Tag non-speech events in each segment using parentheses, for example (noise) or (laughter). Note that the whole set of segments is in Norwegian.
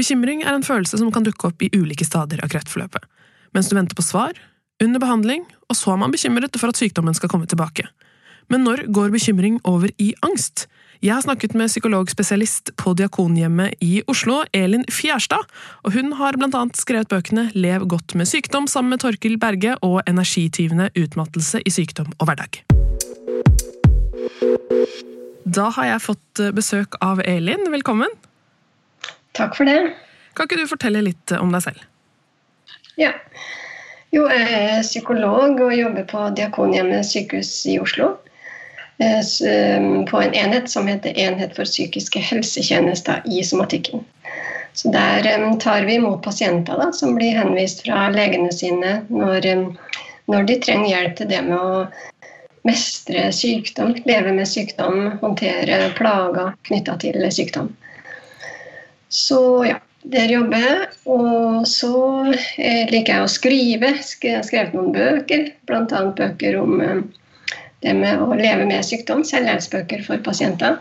Bekymring er en følelse som kan dukke opp i ulike stadier av kreftforløpet. Mens du venter på svar, under behandling, og så er man bekymret for at sykdommen skal komme tilbake. Men når går bekymring over i angst? Jeg har snakket med psykologspesialist på Diakonhjemmet i Oslo, Elin Fjerstad, og hun har blant annet skrevet bøkene Lev godt med sykdom sammen med Torkil Berge og Energityvende utmattelse i sykdom og hverdag. Da har jeg fått besøk av Elin. Velkommen. Takk for det. Kan ikke du fortelle litt om deg selv? Ja. Jo, jeg er psykolog og jobber på Diakonhjemmet sykehus i Oslo. Eh, eh, på en enhet som heter Enhet for psykiske helsetjenester i somatikken. Så Der eh, tar vi imot pasienter da, som blir henvist fra legene sine når, når de trenger hjelp til det med å mestre sykdom, leve med sykdom, håndtere plager knytta til sykdom. Så ja, der jobber jeg. Og så liker jeg å skrive. Jeg har skrevet noen bøker, bl.a. bøker om det med å leve med sykdom, selvhjelpsbøker for pasienter.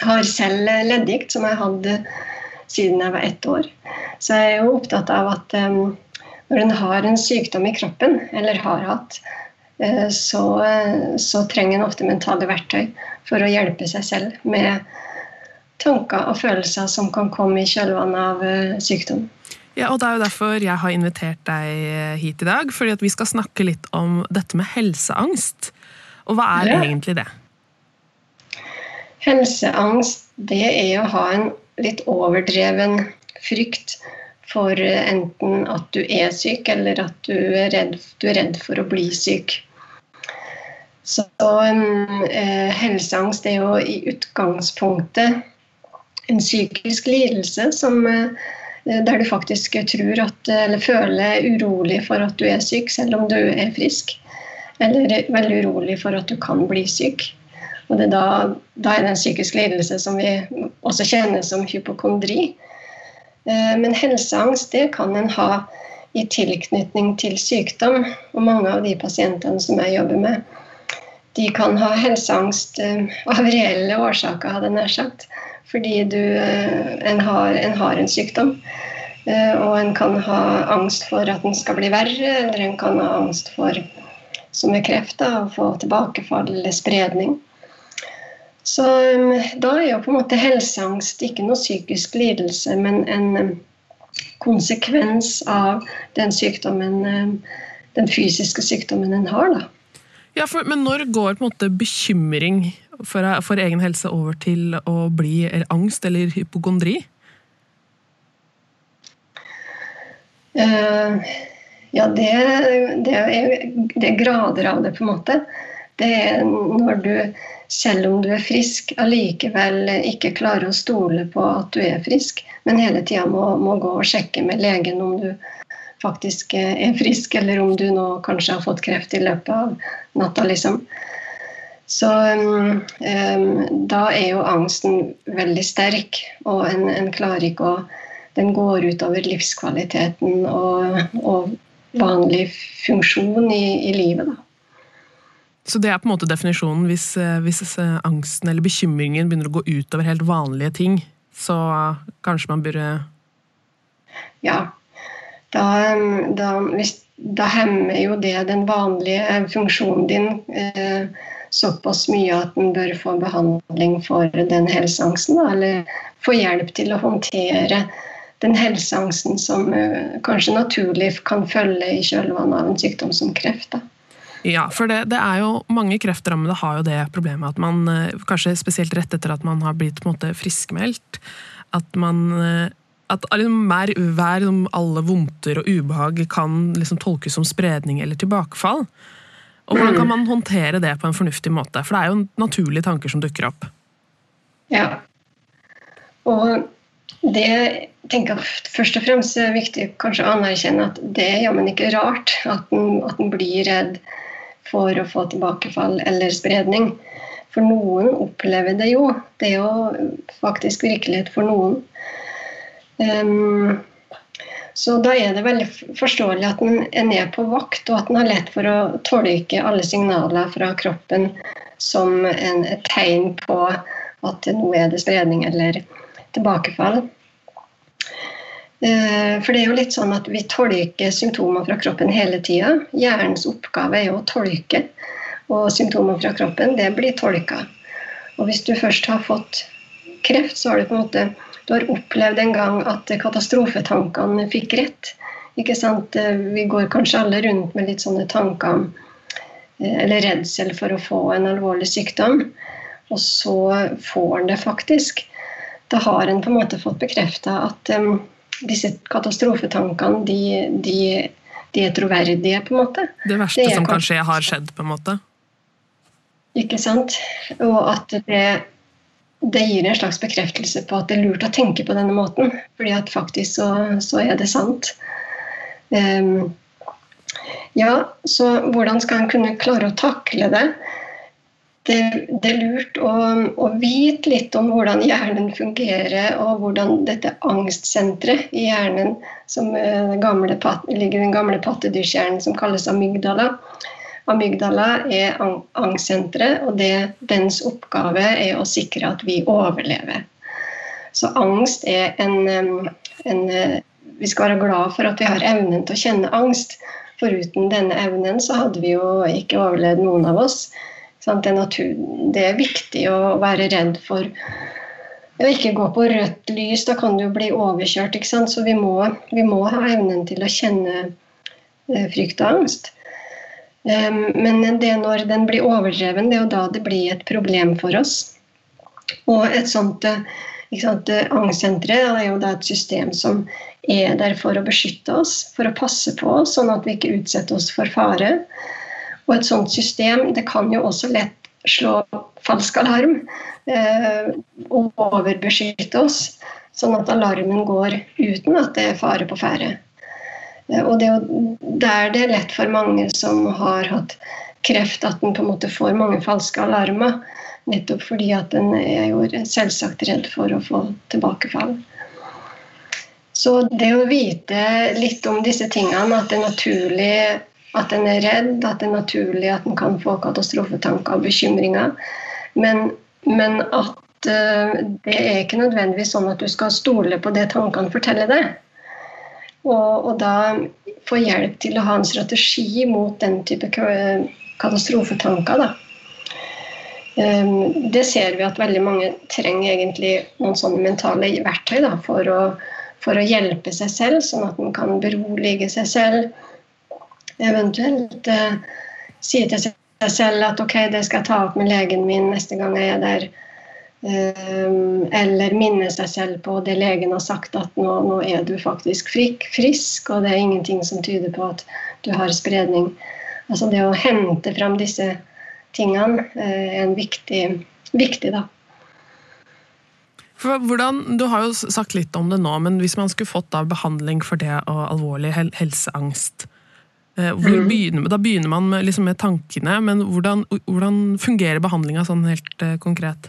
Har selv leddgikt, som jeg hadde siden jeg var ett år. Så jeg er jo opptatt av at um, når en har en sykdom i kroppen, eller har hatt, uh, så, uh, så, trenger en ofte mentale verktøy for å hjelpe seg selv med tanker og følelser som kan komme i kjølvannet av uh, sykdom. Ja, og Det er jo derfor jeg har invitert deg hit i dag. fordi at Vi skal snakke litt om dette med helseangst. Og hva er ja. egentlig det? Helseangst det er å ha en litt overdreven frykt for enten at du er syk, eller at du er redd, du er redd for å bli syk. Så eh, helseangst er jo i utgangspunktet en psykisk lidelse som, eh, der du faktisk tror at, eller føler urolig for at du er syk, selv om du er frisk eller veldig urolig for at du kan bli syk. Og det er da, da er det en psykisk lidelse som vi også kjenner som hypokondri. Eh, men helseangst det kan en ha i tilknytning til sykdom. Og mange av de pasientene som jeg jobber med, de kan ha helseangst eh, av reelle årsaker, hadde jeg nær sagt. Fordi du, eh, en, har, en har en sykdom. Og en kan ha angst for at den skal bli verre, eller en kan ha angst for som er kreft, og få tilbakefall eller spredning. Så um, da er jo på en måte helseangst ikke noe psykisk lidelse, men en konsekvens av den sykdommen, den fysiske sykdommen en har. da. Ja, for, Men når går på en måte bekymring for, for egen helse over til å bli angst eller hypokondri? Uh, ja, det, det, er, det, er, grader av det, på en måte. Det er når du, selv om du er frisk, allikevel ikke klarer å stole på at du er frisk, men hele tida må, må, gå og sjekke med legen om du faktisk er frisk, eller om du nå kanskje har fått kreft i løpet av natta, liksom. Så um, da er jo angsten veldig sterk, og en, en klarer ikke å Den går utover livskvaliteten og, og vanlig funksjon i, i livet. Da. Så det er på en måte definisjonen hvis, eh, hvis, eh, angsten eller bekymringen begynner å gå utover helt vanlige ting, så kanskje man burde Ja. Da, da, hvis, da hemmer jo det den vanlige funksjonen din eh, såpass mye at den bør få behandling for den helseangsten, eller få hjelp til å håndtere den helseangsten som uh, kanskje naturlig kan følge i kjølvannet av en sykdom som kreft. Da. Ja, for det, det, er jo mange kreftrammede har jo det problemet at man, uh, kanskje spesielt rett etter at man har blitt på en måte friskmeldt, at man uh, at hver, hver alle vondter og ubehag kan liksom tolkes som spredning eller tilbakefall. Og Hvordan kan man håndtere det på en fornuftig måte? For det er jo naturlige tanker som dukker opp. Ja. Og det tenker jeg først og fremst er viktig kanskje å anerkjenne at det er jammen ikke rart at en, at en blir redd for å få tilbakefall eller spredning. For noen opplever det jo. Det er jo faktisk virkelighet for noen. Um, så da er det veldig forståelig at en er ned på vakt, og at en har lett for å tolke alle signaler fra kroppen som en, et tegn på at nå er det spredning eller tilbakefall. Eh, for det er jo litt sånn at vi tolker symptomer fra kroppen hele tida. Hjernens oppgave er jo å tolke, og symptomer fra kroppen, det blir tolka. Og hvis du først har fått kreft, så har du på en måte du har opplevd en gang at katastrofetankene fikk rett. Ikke sant? Vi går kanskje alle rundt med litt sånne tanker om eller redsel for å få en alvorlig sykdom, og så får en det faktisk. Da har en på en måte fått bekrefta at um, disse katastrofetankene de, de, de, er troverdige, på en måte. Det verste det som kan skje, har skjedd, på en måte? Ikke sant. Og at det det gir en slags bekreftelse på at det er lurt å tenke på denne måten. fordi at faktisk så, så er det sant. Um, ja, så hvordan skal en kunne klare å takle det? Det, det er lurt å, å, vite litt om hvordan hjernen fungerer, og hvordan dette angstsenteret i hjernen, som gamle, ligger i den gamle pattedyrhjernen som kalles amygdala, Amygdala er angstsenteret, og det, dens oppgave er å sikre at vi overlever. Så angst er en, en, Vi skal være glad for at vi har evnen til å kjenne angst. Foruten denne evnen så hadde vi jo ikke overlevd noen av oss. Det er, natur, det er viktig å være redd for å ikke gå på rødt lys. Da kan du bli overkjørt. Så vi må, vi må ha evnen til å kjenne eh, frykt og angst. Men det når den blir overdreven, det er jo da det blir et problem for oss. Og et sånt eh, angstsenter er jo da et system som er der for å beskytte oss, for å passe på oss, sånn at vi ikke utsetter oss for fare. Og et sånt system det kan jo også lett slå falsk alarm eh, og overbeskytte oss, sånn at alarmen går uten at det er fare på ferde. Eh, og det er der det er lett for mange som har hatt kreft, at en på en måte får mange falske alarmer. Nettopp fordi at en er jo selvsagt redd for å få tilbakefall. Så det å vite litt om disse tingene, at det er naturlig at en er redd, at det er naturlig at en kan få katastrofetanker og bekymringer, men, men at uh, det er ikke nødvendigvis sånn at du skal stole på det tankene forteller deg. Og, og, da få hjelp til å ha en strategi mot den type katastrofetanker. Da. Um, det ser vi at veldig mange trenger egentlig noen sånne mentale verktøy da, for, å, for, å, hjelpe seg selv, sånn at man kan berolige seg selv. Eventuelt uh, si til seg selv at ok, det skal jeg ta opp med legen min neste gang jeg er der. Ehm, eller minne seg selv på det legen har sagt, at nå, nå, er du faktisk frisk, og det er ingenting som tyder på at du har spredning. Altså det å hente fram disse tingene eh, er en viktig, viktig da. For hvordan, du har jo sagt litt om det nå, men hvis man skulle fått behandling for det og alvorlig helseangst, eh, mm. begynner, da begynner man med, liksom med tankene, men hvordan, hvordan fungerer behandlinga sånn helt eh, konkret?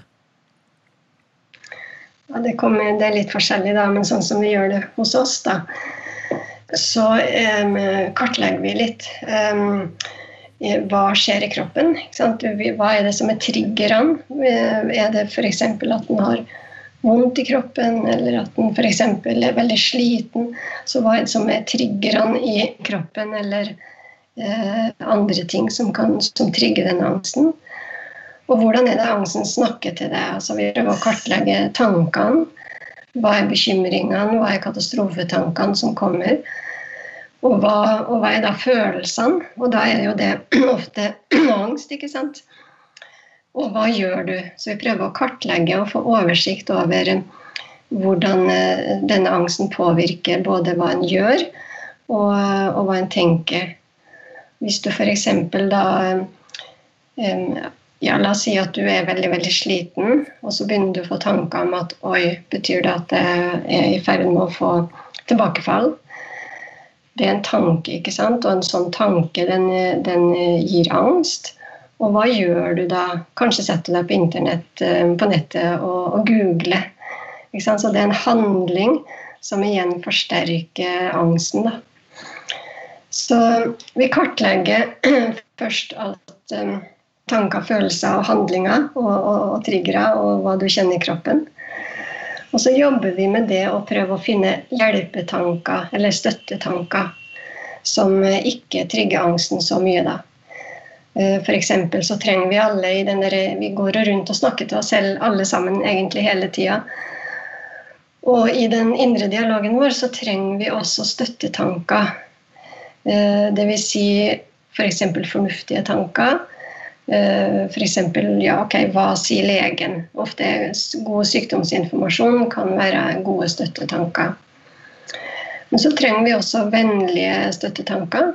Det, kommer, det, er litt forskjellig, da, men sånn som vi gjør det hos oss, da, så um, kartlegger vi litt um, hva skjer i kroppen. Hva er det som er triggerne? Er det f.eks. at den har vondt i kroppen, eller at den f.eks. er veldig sliten? Så hva er det som er triggerne i kroppen, eller uh, andre ting som kan som trigger den angsten? Og hvordan er det angsten snakker til deg? Altså, vi prøver å kartlegge tankene. Hva er bekymringene, hva er katastrofetankene som kommer? Og hva, og hva, er da følelsene? Og da er jo det (clears throat) ofte (clears throat) angst, ikke sant? Og hva gjør du? Så vi prøver å kartlegge og få oversikt over hvordan eh, denne angsten påvirker både hva en gjør og, og hva en tenker. Hvis du f.eks. da um, ja, La oss si at du er veldig veldig sliten, og så begynner du å få tanker om at oi, betyr det at jeg er i ferd med å få tilbakefall? Det er en tanke, ikke sant? og en sånn tanke den, den gir angst. Og hva gjør du da? Kanskje setter du deg på internett eh, på nettet og, og googler. Så det er en handling som igjen forsterker angsten. Da. Så vi kartlegger (clears throat) først at um, tanker, følelser og handlinger og, og, og triggere og hva du kjenner i kroppen. Og så jobber vi med det å prøve å finne hjelpetanker eller støttetanker som ikke trigger angsten så mye. da. Eh, F.eks. så trenger vi alle i den der, Vi går rundt og snakker til oss selv alle sammen egentlig hele tida. Og i den indre dialogen vår så trenger vi også støttetanker. Eh, Dvs. Si f.eks. For fornuftige tanker F.eks. Ja, ok, hva sier legen? Ofte er god sykdomsinformasjon kan være gode støttetanker. Men så trenger vi også vennlige støttetanker.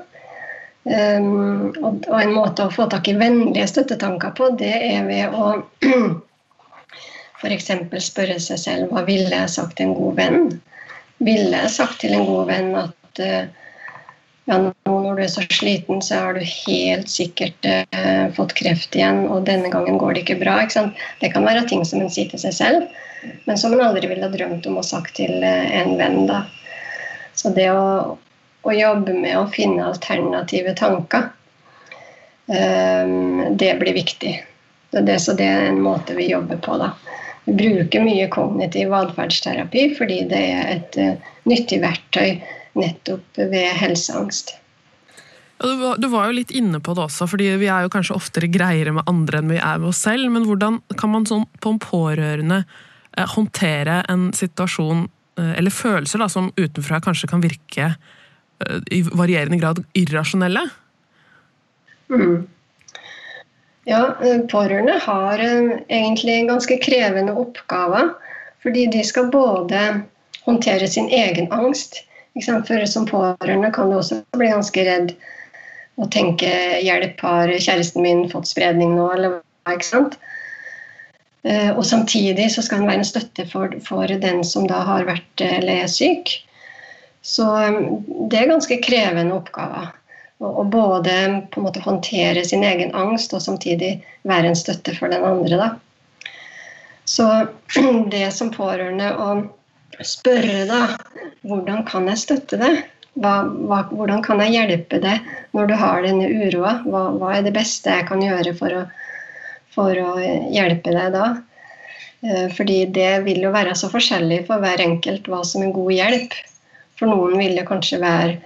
Um, og, og, en måte å få tak i vennlige støttetanker på, det er ved å (clears throat) f.eks. spørre seg selv hva ville jeg sagt til en god venn? Ville jeg sagt til en god venn at uh, ja, nå når du er så sliten, så har du helt sikkert eh, fått kreft igjen, og denne gangen går det ikke bra. Ikke det kan være ting som en sier til seg selv, men som en aldri ville ha drømt om å sagt til eh, en venn. Da. Så det å, å, jobbe med å finne alternative tanker, eh, det blir viktig. Det, så det er en måte vi jobber på. da. Vi bruker mye kognitiv atferdsterapi fordi det er et uh, nyttig verktøy nettopp ved helseangst. Ja, du, var, du, var, jo litt inne på det også, fordi vi er jo kanskje oftere greiere med andre enn vi er med oss selv. Men hvordan kan man sånn på en pårørende eh, håndtere en situasjon eh, eller følelser da, som utenfra kanskje kan virke eh, i varierende grad irrasjonelle? Mm. Ja, pårørende har egentlig egentlig ganske krevende oppgaver. Fordi de skal både håndtere sin egen angst, for som pårørende kan du også bli ganske redd og tenke 'hjelp, har kjæresten min fått spredning nå', eller hva. ikke sant? Eh, og samtidig så skal den være en støtte for, for den som da har vært eller er syk. Så um, det er ganske krevende oppgaver. Å både på en måte håndtere sin egen angst og samtidig være en støtte for den andre. Da. Så (clears throat) det som pårørende å spørre da hvordan kan jeg støtte deg? Hva, hva, hvordan kan jeg hjelpe deg når du har denne uroa? Hva, hva, er det beste jeg kan gjøre for å, for å hjelpe deg da? Eh, fordi det vil jo være så forskjellig for hver enkelt hva som er god hjelp. For noen vil det kanskje være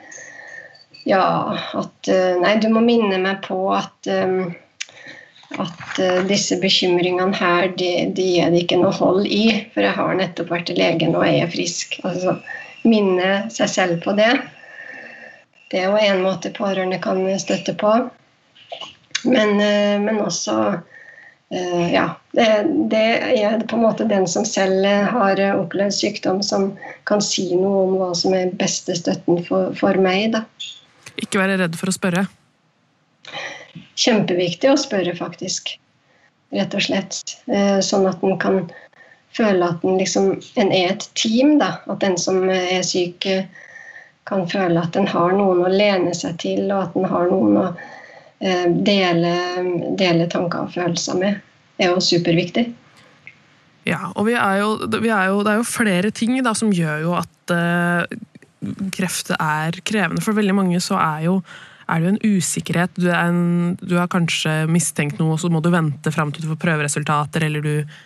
ja, at eh, Nei, du må minne meg på at um, at disse bekymringene her, de, de er det ikke noe hold i. For jeg har nettopp vært til legen og jeg er frisk. Altså minne seg selv på det. Det er jo en måte pårørende kan støtte på. Men, uh, men også uh, ja, det, det, er på en måte den som selv har opplevd sykdom, som kan si noe om hva som er beste støtten for, for meg. Da. Ikke være redd for å spørre? kjempeviktig å spørre, faktisk. Rett og slett. Eh, sånn at en kan føle at en, liksom, en er et team. Da. At den som er syk, eh, kan føle at en har noen å lene seg til, og at en har noen å eh, dele, dele tanker og følelser med. Det er jo superviktig. Ja, og er jo, er jo, det er jo flere ting da, som gjør jo at uh, kreft er krevende. For veldig mange så er jo er det jo en usikkerhet. Du, en, du har kanskje mistenkt noe, og så må du vente fram til du får prøveresultater, eller du eh,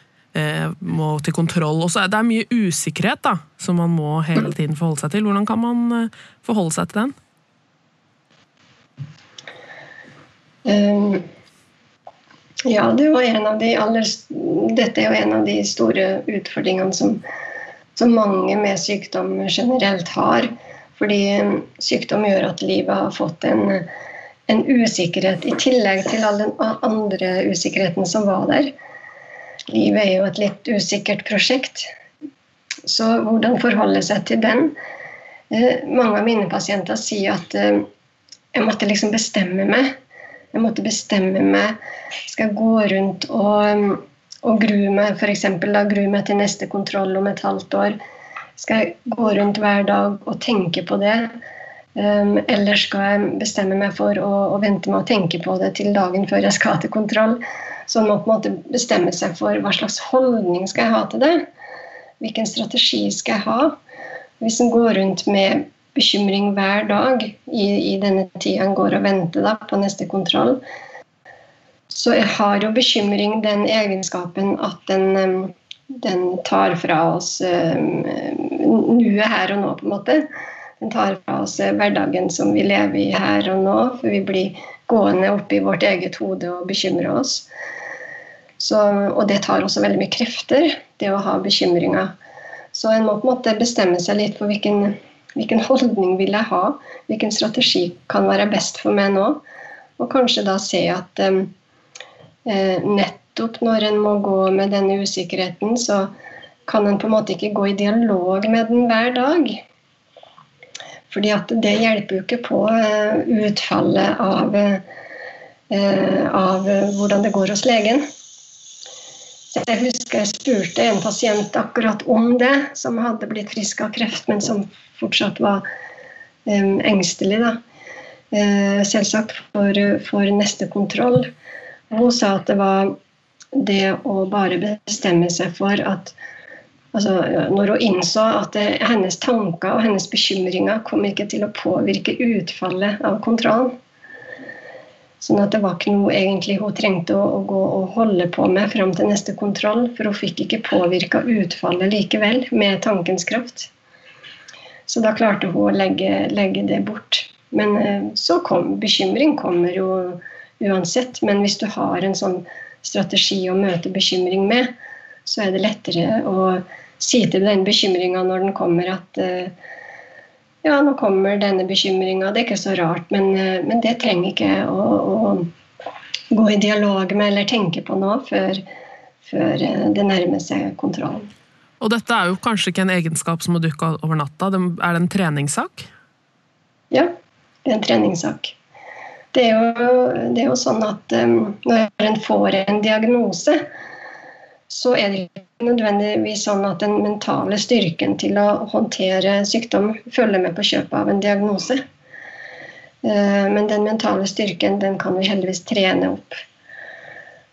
må til kontroll. Og så er det mye usikkerhet da, som man må hele tiden forholde seg til. Hvordan kan man eh, forholde seg til den? Um, ja, det er de aller, dette er jo en av de store utfordringene som, som mange med sykdom generelt har. Fordi sykdom gjør at livet har fått en, en usikkerhet i tillegg til all den andre usikkerheten som var der. Livet er jo et litt usikkert prosjekt. Så hvordan forholde seg til den? Eh, mange av mine pasienter sier at eh, jeg måtte liksom bestemme meg. Jeg måtte bestemme meg. Skal jeg gå rundt og, og grue meg f.eks. grue meg til neste kontroll om et halvt år? Skal jeg gå rundt hver dag og tenke på det? Eller skal jeg bestemme meg for å, å, vente med å tenke på det til dagen før jeg skal til kontroll? Så man må på en måte bestemme seg for hva slags holdning skal jeg ha til det. Hvilken strategi skal jeg ha? Hvis en går rundt med bekymring hver dag i, i denne tida en går og venter da, på neste kontroll, så har jo bekymring den egenskapen at den, den tar fra oss nuet her og nå, på en måte. Den tar fra oss hverdagen som vi lever i her og nå, for vi blir gående opp i vårt eget hode og bekymre oss. Så, og det tar også veldig mye krefter, det å ha bekymringer. Så en må på en måte bestemme seg litt for hvilken, hvilken holdning vil jeg ha. Hvilken strategi kan være best for meg nå. Og kanskje da se at eh, nettopp når en må gå med denne usikkerheten, så kan en på en måte ikke gå i dialog med den hver dag. Fordi det hjelper jo ikke på eh, utfallet av, eh, av hvordan det går hos legen. Jeg husker jeg spurte en pasient akkurat om det, som hadde blitt frisk av kreft, men som fortsatt var um, engstelig. da. Uh, selvsagt for, for, neste kontroll. Hun sa at det var det å bare bestemme seg for at altså, Når hun innså at det, hennes tanker og hennes bekymringer kom ikke til å påvirke utfallet av kontrollen, Sånn at det var ikke noe egentlig hun trengte å, å, gå og holde på med fram til neste kontroll, for hun fikk ikke påvirka utfallet likevel med tankens kraft. Så da klarte hun å legge, legge det bort. Men eh, så kom bekymring kommer jo uansett. Men hvis du har en sånn strategi å møte bekymring med, så er det lettere å si til den bekymringa når den kommer at uh, ja, nå kommer denne bekymringa. Det er ikke så rart, men, eh, men det trenger ikke å, å, gå i dialog med eller tenke på nå før, før eh, det nærmer seg kontrollen. Og dette er jo kanskje ikke en egenskap som må dukke over natta. Er det en treningssak? Ja, det er en treningssak. Det er jo, det er jo sånn at um, når en får en diagnose, så er det nødvendigvis sånn at den mentale styrken til å håndtere sykdom følger med på kjøpet av en diagnose. Eh, men den mentale styrken den kan vi heldigvis trene opp.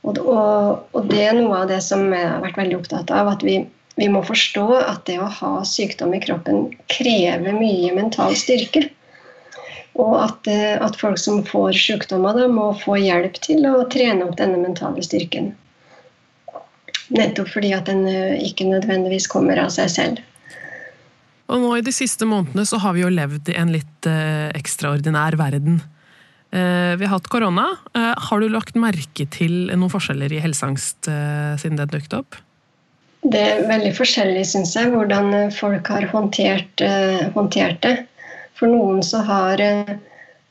Og, det er noe av det som jeg har vært veldig opptatt av. At vi, vi må forstå at det å ha sykdom i kroppen krever mye mental styrke. Og at, eh, at folk som får sykdommer, da, må få hjelp til å trene opp denne mentale styrken. Nettopp fordi at den eh, ikke nødvendigvis kommer av seg selv. Og nå I de siste månedene så har vi jo levd i en litt eh, ekstraordinær verden. Eh, vi har hatt korona. Eh, har du lagt merke til noen forskjeller i helseangst siden den dukket opp? Det er veldig forskjellig, syns jeg, hvordan folk har håndtert, håndtert, det. For noen så har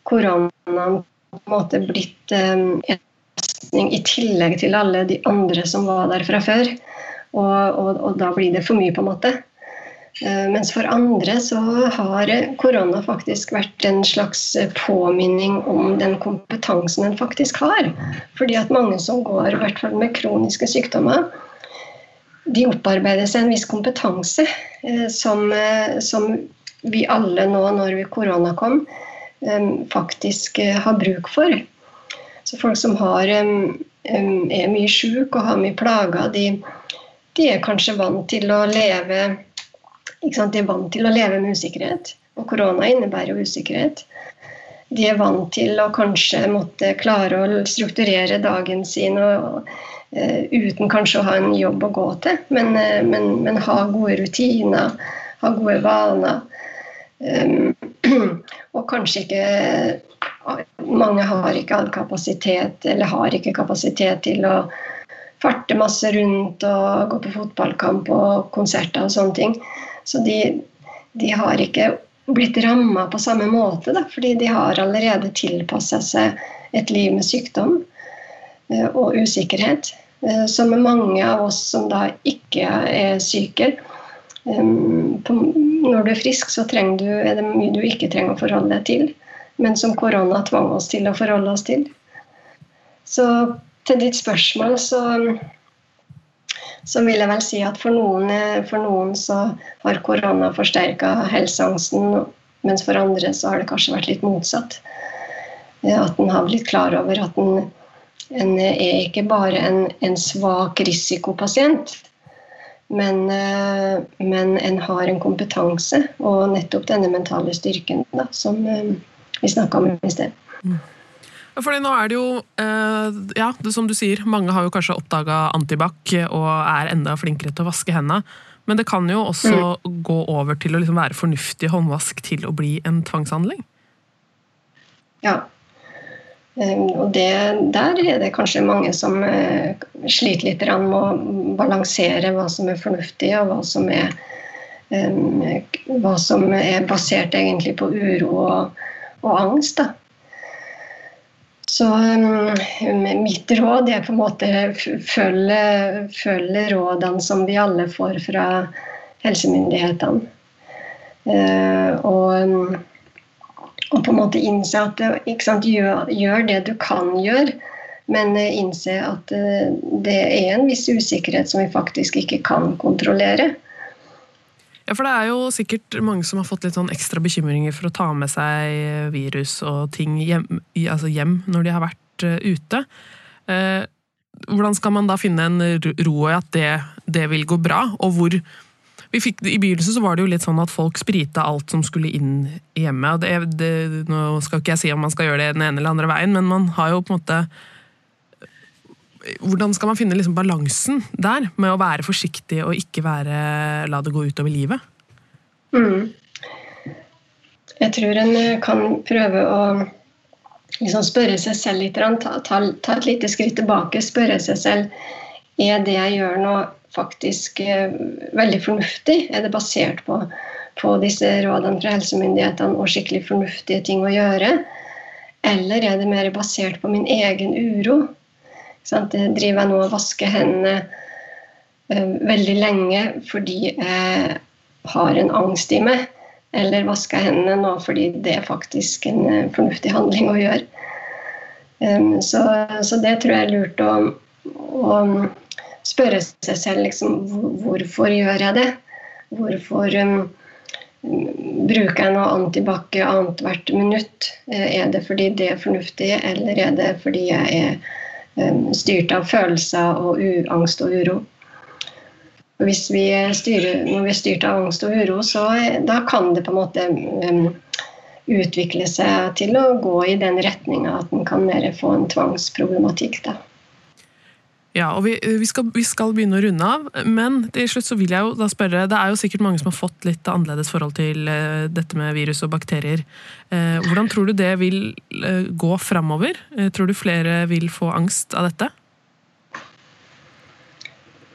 koronaen på en måte blitt en belastning i tillegg til alle de andre som var der fra før. Og, og, og da blir det for mye, på en måte. Eh, mens for andre så har korona faktisk vært en slags påminning om den kompetansen en faktisk har. Fordi at mange som går i hvert fall med kroniske sykdommer, de opparbeider seg en viss kompetanse eh, som, eh, som vi alle nå, når korona kom, faktisk har bruk for. Så folk som har, er mye sjuke og har mye plager, de, de, er kanskje vant til å leve De er vant til å leve med usikkerhet. Og korona innebærer jo usikkerhet. De er vant til å kanskje måtte klare å strukturere dagen sin og, uh, uten kanskje å ha en jobb å gå til, men, uh, men, men ha gode rutiner, ha gode vaner. Um, (clears throat) og kanskje ikke mange har ikke kapasitet, eller har ikke kapasitet til å farte masse rundt og gå på fotballkamp og konserter og sånne ting. Så de, de har ikke blitt ramma på samme måte, da, fordi de har allerede tilpassa seg et liv med sykdom eh, og usikkerhet. Så med mange av oss som da ikke er syke. Eh, når du er frisk, så du, er det mye du ikke trenger å forholde deg til men som korona tvang oss til å forholde oss til. Så til ditt spørsmål så, så vil jeg vel si at for noen, for noen så har korona forsterka helseangsten, mens for andre så har det kanskje vært litt motsatt. At en har blitt klar over at en, en er ikke bare en, en svak risikopasient, men, men, en har en kompetanse og nettopp denne mentale styrken da, som vi snakka om i sted. Mm. Fordi nå er det jo, eh, ja, det som du sier, mange har jo kanskje oppdaga antibac og er enda flinkere til å vaske hendene. Men det kan jo også mm. gå over til å liksom være fornuftig håndvask til å bli en tvangshandling? Ja. Ehm, og det, der er det kanskje mange som eh, sliter litt med å balansere hva som er fornuftig, og hva som er, ehm, hva som er basert egentlig på uro og, og angst. Da. Så um, mitt råd er på en måte følge, følge rådene som vi alle får fra helsemyndighetene. Uh, og, um, og, på en måte innse at sant, gjør, gjør, det du kan gjøre, men uh, innse at uh, det er en viss usikkerhet som vi faktisk ikke kan kontrollere. Ja, for det er jo sikkert mange som har fått litt sånn ekstra bekymringer for å ta med seg virus og ting hjem, altså hjem når de har vært uh, ute. Eh, hvordan skal man da finne en ro i at det, det, vil gå bra, og hvor fikk, I begynnelsen så var det jo litt sånn at folk sprita alt som skulle inn hjemme. Det, det, nå skal ikke jeg si om man skal gjøre det den ene eller andre veien, men man har jo på en måte hvordan skal man finne liksom balansen der, med å være forsiktig og ikke være, la det gå utover livet? Mm. Jeg tror en eh, kan prøve å liksom spørre seg selv litt, ta, ta, ta, et lite skritt tilbake, spørre seg selv er det jeg gjør nå faktisk eh, veldig fornuftig? Er det basert på, på disse rådene fra helsemyndighetene og skikkelig fornuftige ting å gjøre? Eller er det mer basert på min egen uro? Sant? Jeg driver nå og vasker hendene uh, veldig lenge fordi jeg har en angst i meg. Eller vasker hendene nå fordi det er faktisk en uh, fornuftig handling å gjøre. Så, så, det tror jeg er lurt å, å spørre seg selv liksom, hvorfor gjør jeg det? Hvorfor um, bruker jeg noe antibac annethvert minutt? Uh, er det fordi det er fornuftig, eller er det fordi jeg er styrt av følelser og angst og uro. Hvis vi styrer, når vi er styrt av angst og uro, så da kan det på en måte um, utvikle seg til å gå i den retninga at en kan mer få en tvangsproblematikk. Da. Ja, og vi, vi, skal, vi, skal, begynne å runde av, men til slutt så vil jeg jo da spørre Det er jo sikkert mange som har fått litt annerledes forhold til uh, dette med virus og bakterier. Uh, hvordan tror du det vil gå framover? tror du flere vil få angst av dette?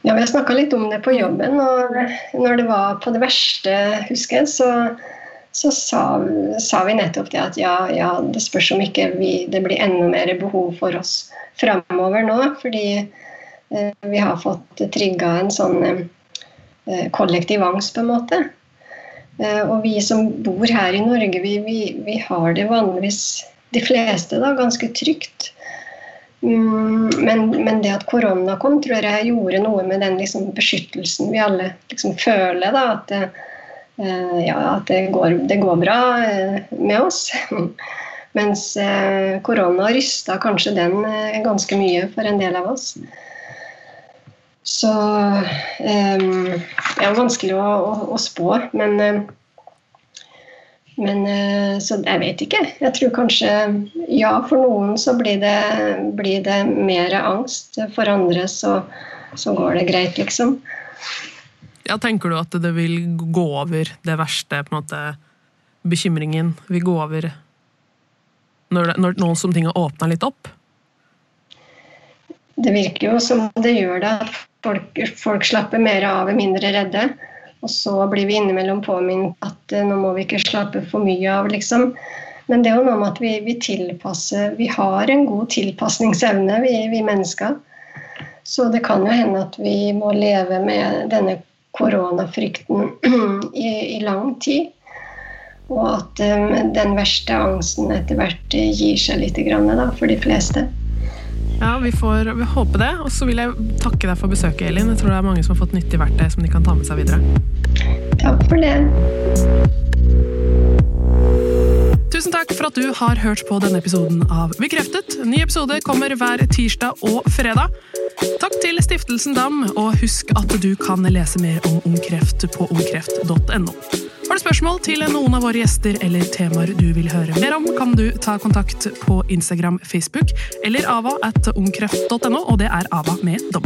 Ja, Vi har snakka litt om det på jobben. og Når det var på det verste, husker jeg, så, så sa, sa, vi nettopp det at ja, ja det spørs om ikke vi, det blir enda mer behov for oss framover nå. fordi Eh, vi har fått trigga en sånn eh, kollektiv angst, på en måte. Eh, og vi som bor her i Norge, vi, vi, vi har det vanligvis, de fleste, da, ganske trygt. Mm, men, men, det at korona kom, tror jeg gjorde noe med den liksom, beskyttelsen vi alle liksom, føler. Da, at, ja, at det, går, det, går, bra med oss. (laughs) Mens korona rysta kanskje den ganske mye for en del av oss. Så um, Det er vanskelig å, å, å spå, men, men Så jeg vet ikke. Jeg tror kanskje Ja, for noen så blir det, blir det mer angst. For andre så, så går det greit, liksom. Ja, Tenker du at det vil gå over det verste, på en måte bekymringen vil gå over når, når nå som ting har åpna litt opp? Det virker jo som det gjør det. At folk, folk slapper mer av, og mindre redde. Og så blir vi innimellom påminnet at uh, nå må vi ikke slappe for mye av, liksom. Men det er jo noe med at vi, vi tilpasser Vi har en god tilpasningsevne, vi, vi, mennesker. Så det kan jo hende at vi må leve med denne koronafrykten (clears throat) i, i lang tid. Og at um, den verste angsten etter hvert gir seg litt grann, da, for de fleste. Ja, vi får vi håper det. Og så vil jeg takke deg for besøket, Elin. Jeg tror det er mange som har fått nyttig verktøy som de kan ta med seg videre. Takk for det. Tusen takk for at du har hørt på denne episoden av Bekreftet. Ny episode kommer hver tirsdag og fredag. Takk til Stiftelsen DAM, og husk at du kan lese mer om ungkreft på ungkreft.no. Har du spørsmål til noen av våre gjester eller temaer du vil høre mer om, kan du ta kontakt på Instagram, Facebook eller ava at ungkreft.no, og det er ava med W.